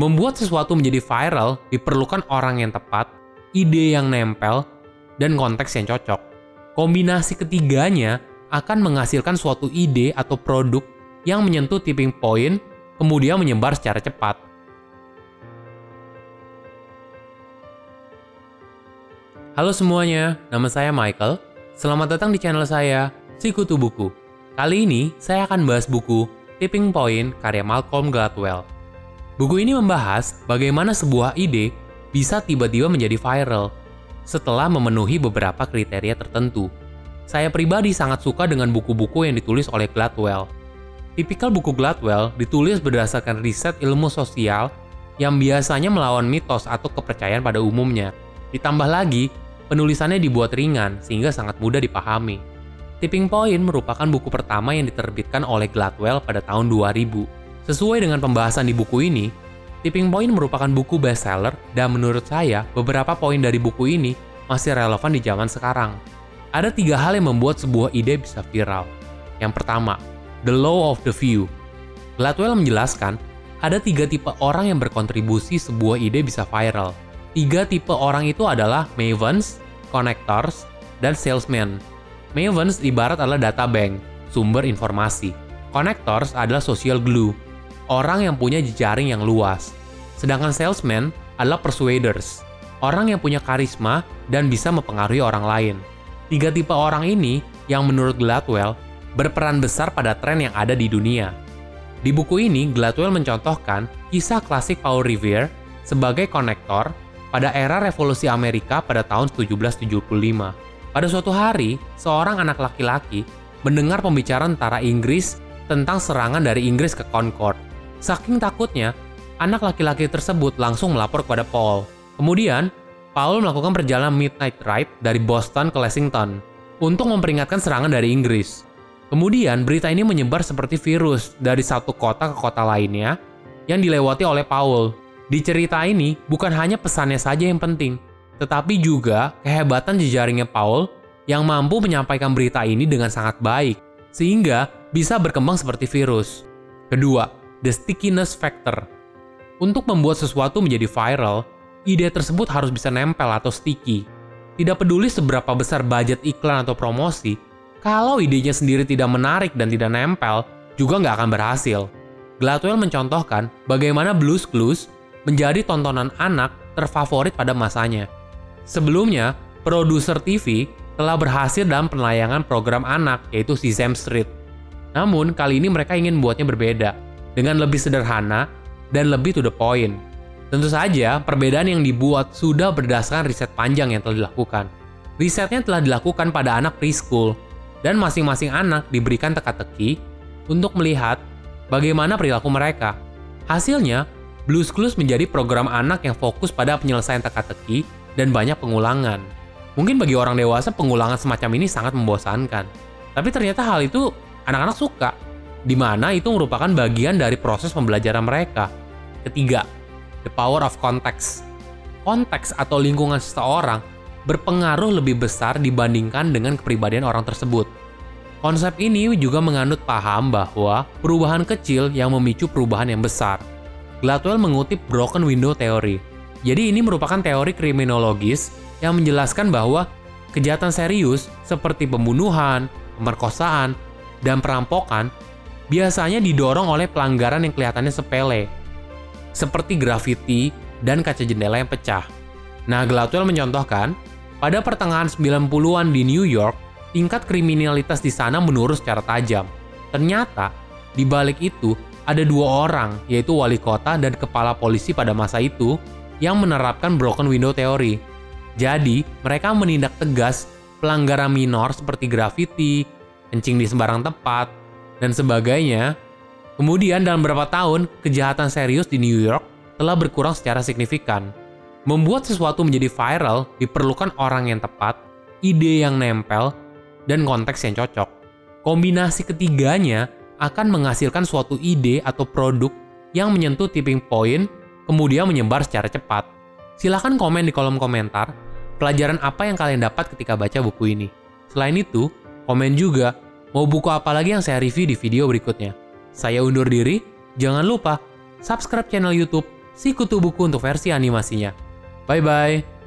Membuat sesuatu menjadi viral diperlukan orang yang tepat, ide yang nempel, dan konteks yang cocok. Kombinasi ketiganya akan menghasilkan suatu ide atau produk yang menyentuh tipping point, kemudian menyebar secara cepat. Halo semuanya, nama saya Michael. Selamat datang di channel saya, Sikutu Buku. Kali ini saya akan bahas buku Tipping Point karya Malcolm Gladwell. Buku ini membahas bagaimana sebuah ide bisa tiba-tiba menjadi viral setelah memenuhi beberapa kriteria tertentu. Saya pribadi sangat suka dengan buku-buku yang ditulis oleh Gladwell. Tipikal buku Gladwell ditulis berdasarkan riset ilmu sosial yang biasanya melawan mitos atau kepercayaan pada umumnya. Ditambah lagi, penulisannya dibuat ringan sehingga sangat mudah dipahami. Tipping Point merupakan buku pertama yang diterbitkan oleh Gladwell pada tahun 2000 Sesuai dengan pembahasan di buku ini, Tipping Point merupakan buku bestseller dan menurut saya beberapa poin dari buku ini masih relevan di zaman sekarang. Ada tiga hal yang membuat sebuah ide bisa viral. Yang pertama, the law of the few. Gladwell menjelaskan, ada tiga tipe orang yang berkontribusi sebuah ide bisa viral. Tiga tipe orang itu adalah mavens, connectors, dan salesmen. Mavens ibarat adalah data bank, sumber informasi. Connectors adalah social glue, orang yang punya jejaring yang luas. Sedangkan salesman adalah persuaders, orang yang punya karisma dan bisa mempengaruhi orang lain. Tiga tipe orang ini yang menurut Gladwell berperan besar pada tren yang ada di dunia. Di buku ini, Gladwell mencontohkan kisah klasik Paul Revere sebagai konektor pada era revolusi Amerika pada tahun 1775. Pada suatu hari, seorang anak laki-laki mendengar pembicaraan tentara Inggris tentang serangan dari Inggris ke Concord. Saking takutnya, anak laki-laki tersebut langsung melapor kepada Paul. Kemudian, Paul melakukan perjalanan midnight ride dari Boston ke Lexington untuk memperingatkan serangan dari Inggris. Kemudian, berita ini menyebar seperti virus dari satu kota ke kota lainnya yang dilewati oleh Paul. Di cerita ini, bukan hanya pesannya saja yang penting, tetapi juga kehebatan jejaringnya Paul yang mampu menyampaikan berita ini dengan sangat baik, sehingga bisa berkembang seperti virus. Kedua, the stickiness factor. Untuk membuat sesuatu menjadi viral, ide tersebut harus bisa nempel atau sticky. Tidak peduli seberapa besar budget iklan atau promosi, kalau idenya sendiri tidak menarik dan tidak nempel, juga nggak akan berhasil. Gladwell mencontohkan bagaimana Blues Clues menjadi tontonan anak terfavorit pada masanya. Sebelumnya, produser TV telah berhasil dalam penayangan program anak yaitu Sesame Street. Namun, kali ini mereka ingin membuatnya berbeda dengan lebih sederhana dan lebih to the point. Tentu saja, perbedaan yang dibuat sudah berdasarkan riset panjang yang telah dilakukan. Risetnya telah dilakukan pada anak preschool, dan masing-masing anak diberikan teka-teki untuk melihat bagaimana perilaku mereka. Hasilnya, Blues Clues menjadi program anak yang fokus pada penyelesaian teka-teki dan banyak pengulangan. Mungkin bagi orang dewasa pengulangan semacam ini sangat membosankan. Tapi ternyata hal itu anak-anak suka di mana itu merupakan bagian dari proses pembelajaran mereka. Ketiga, the power of context. Konteks atau lingkungan seseorang berpengaruh lebih besar dibandingkan dengan kepribadian orang tersebut. Konsep ini juga menganut paham bahwa perubahan kecil yang memicu perubahan yang besar. Gladwell mengutip broken window theory. Jadi ini merupakan teori kriminologis yang menjelaskan bahwa kejahatan serius seperti pembunuhan, pemerkosaan, dan perampokan biasanya didorong oleh pelanggaran yang kelihatannya sepele, seperti grafiti dan kaca jendela yang pecah. Nah, Gladwell mencontohkan, pada pertengahan 90-an di New York, tingkat kriminalitas di sana menurun secara tajam. Ternyata, di balik itu, ada dua orang, yaitu wali kota dan kepala polisi pada masa itu, yang menerapkan broken window theory. Jadi, mereka menindak tegas pelanggaran minor seperti grafiti, kencing di sembarang tempat, dan sebagainya. Kemudian dalam beberapa tahun, kejahatan serius di New York telah berkurang secara signifikan. Membuat sesuatu menjadi viral diperlukan orang yang tepat, ide yang nempel, dan konteks yang cocok. Kombinasi ketiganya akan menghasilkan suatu ide atau produk yang menyentuh tipping point, kemudian menyebar secara cepat. Silahkan komen di kolom komentar pelajaran apa yang kalian dapat ketika baca buku ini. Selain itu, komen juga Mau buku apa lagi yang saya review di video berikutnya? Saya undur diri, jangan lupa subscribe channel YouTube si kutu buku untuk versi animasinya. Bye-bye!